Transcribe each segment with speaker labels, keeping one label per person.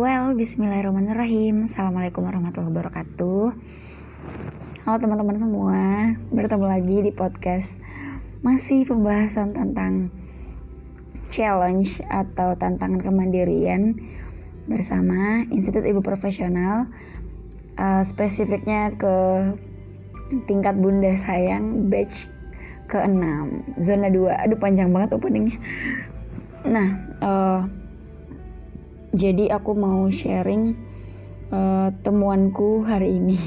Speaker 1: Well, bismillahirrahmanirrahim. Assalamualaikum warahmatullahi wabarakatuh. Halo teman-teman semua Bertemu lagi di podcast Masih pembahasan tentang Challenge atau tantangan kemandirian Bersama Institut Ibu Profesional uh, Spesifiknya ke tingkat bunda sayang Batch ke-6 Zona 2 Aduh panjang banget openingnya. Nah, uh, jadi aku mau sharing uh, temuanku hari ini.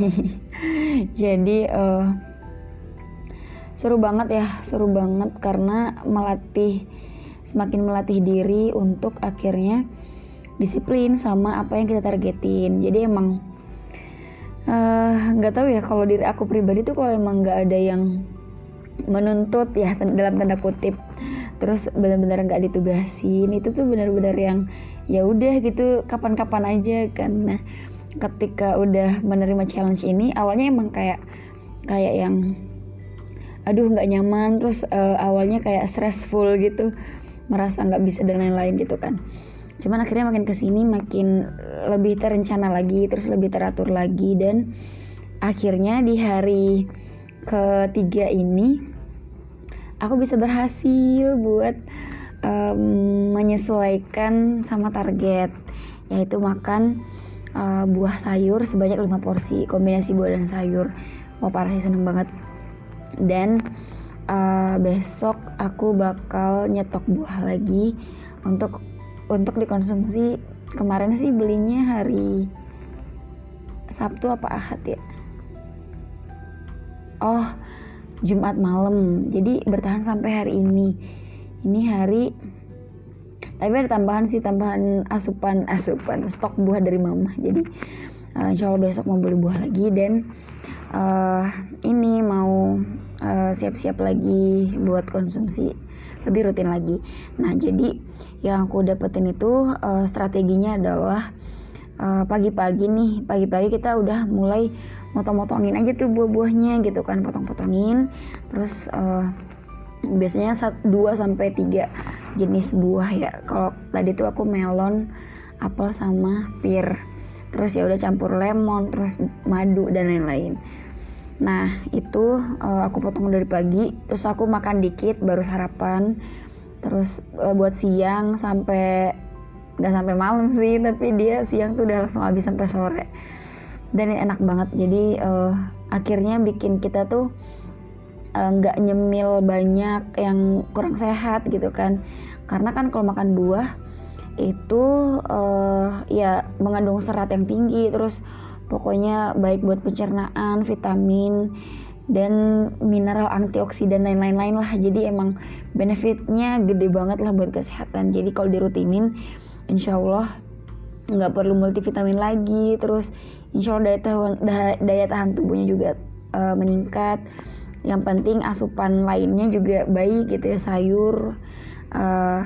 Speaker 1: Jadi uh, seru banget ya. Seru banget karena melatih semakin melatih diri untuk akhirnya disiplin sama apa yang kita targetin. Jadi emang nggak uh, tahu ya kalau diri aku pribadi tuh kalau emang nggak ada yang menuntut ya dalam tanda kutip. Terus benar-benar nggak ditugasin. Itu tuh benar-benar yang ya udah gitu kapan-kapan aja kan. Nah ketika udah menerima challenge ini awalnya emang kayak kayak yang aduh nggak nyaman. Terus uh, awalnya kayak stressful gitu. Merasa nggak bisa dan lain-lain gitu kan. Cuman akhirnya makin ke sini makin lebih terencana lagi terus lebih teratur lagi. Dan akhirnya di hari ketiga ini aku bisa berhasil buat um, menyesuaikan sama target yaitu makan uh, buah sayur sebanyak 5 porsi kombinasi buah dan sayur. Mau parah sih seneng banget. Dan uh, besok aku bakal nyetok buah lagi untuk untuk dikonsumsi. Kemarin sih belinya hari Sabtu apa Ahad ya oh Jumat malam. Jadi bertahan sampai hari ini. Ini hari tapi ada tambahan sih tambahan asupan asupan stok buah dari mama. Jadi uh, insya Allah besok mau beli buah lagi. Dan uh, ini mau uh, siap-siap lagi buat konsumsi. Lebih rutin lagi. Nah jadi yang aku dapetin itu uh, strateginya adalah pagi-pagi uh, nih. Pagi-pagi kita udah mulai motong-motongin aja tuh buah-buahnya gitu kan potong-potongin terus uh, biasanya 2 sampai 3 jenis buah ya. Kalau tadi tuh aku melon, apel sama pir. Terus ya udah campur lemon, terus madu dan lain-lain. Nah, itu uh, aku potong dari pagi, terus aku makan dikit baru sarapan. Terus uh, buat siang sampai nggak sampai malam sih, tapi dia siang tuh udah langsung habis sampai sore. Dan ini enak banget. Jadi uh, akhirnya bikin kita tuh Eh, nggak uh, nyemil banyak yang kurang sehat gitu kan. Karena kan kalau makan buah itu uh, ya mengandung serat yang tinggi. Terus pokoknya baik buat pencernaan vitamin dan mineral antioksidan dan lain-lain lah. Jadi emang benefitnya gede banget lah buat kesehatan. Jadi kalau dirutinin insya Allah nggak perlu multivitamin lagi terus insya Allah daya tahan daya tahan tubuhnya juga uh, meningkat yang penting asupan lainnya juga baik gitu ya sayur uh,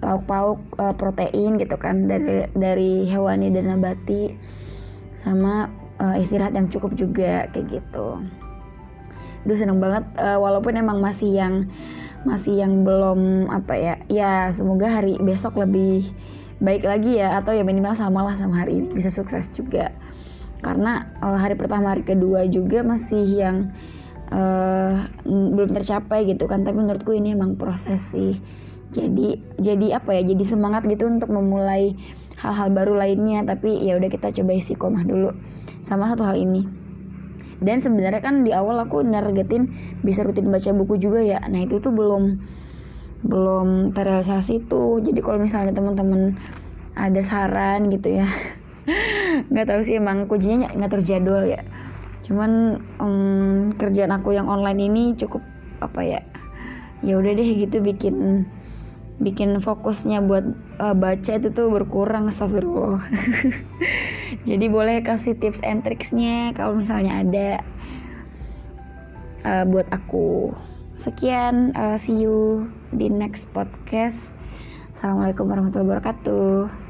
Speaker 1: lauk pauk uh, protein gitu kan dari dari hewani dan nabati sama uh, istirahat yang cukup juga kayak gitu. Duh seneng banget uh, walaupun emang masih yang masih yang belum apa ya ya semoga hari besok lebih baik lagi ya atau ya minimal sama lah sama hari ini bisa sukses juga. Karena uh, hari pertama hari kedua juga masih yang uh, belum tercapai gitu kan. Tapi menurutku ini emang proses sih. Jadi jadi apa ya jadi semangat gitu untuk memulai hal-hal baru lainnya. Tapi ya udah kita coba istiqomah dulu sama satu hal ini. Dan sebenarnya kan di awal aku nargetin bisa rutin baca buku juga ya. Nah itu tuh belum belum terrealisasi tuh. Jadi kalau misalnya teman-teman ada saran gitu ya nggak tahu sih emang kuncinya nggak terjadwal ya. Cuman um, kerjaan aku yang online ini cukup apa ya ya udah deh gitu bikin bikin fokusnya buat uh, baca itu tuh berkurang astagfirullah. Jadi boleh kasih tips and tricksnya kalau misalnya ada uh, buat aku sekian uh, see you di next podcast. Assalamualaikum warahmatullahi wabarakatuh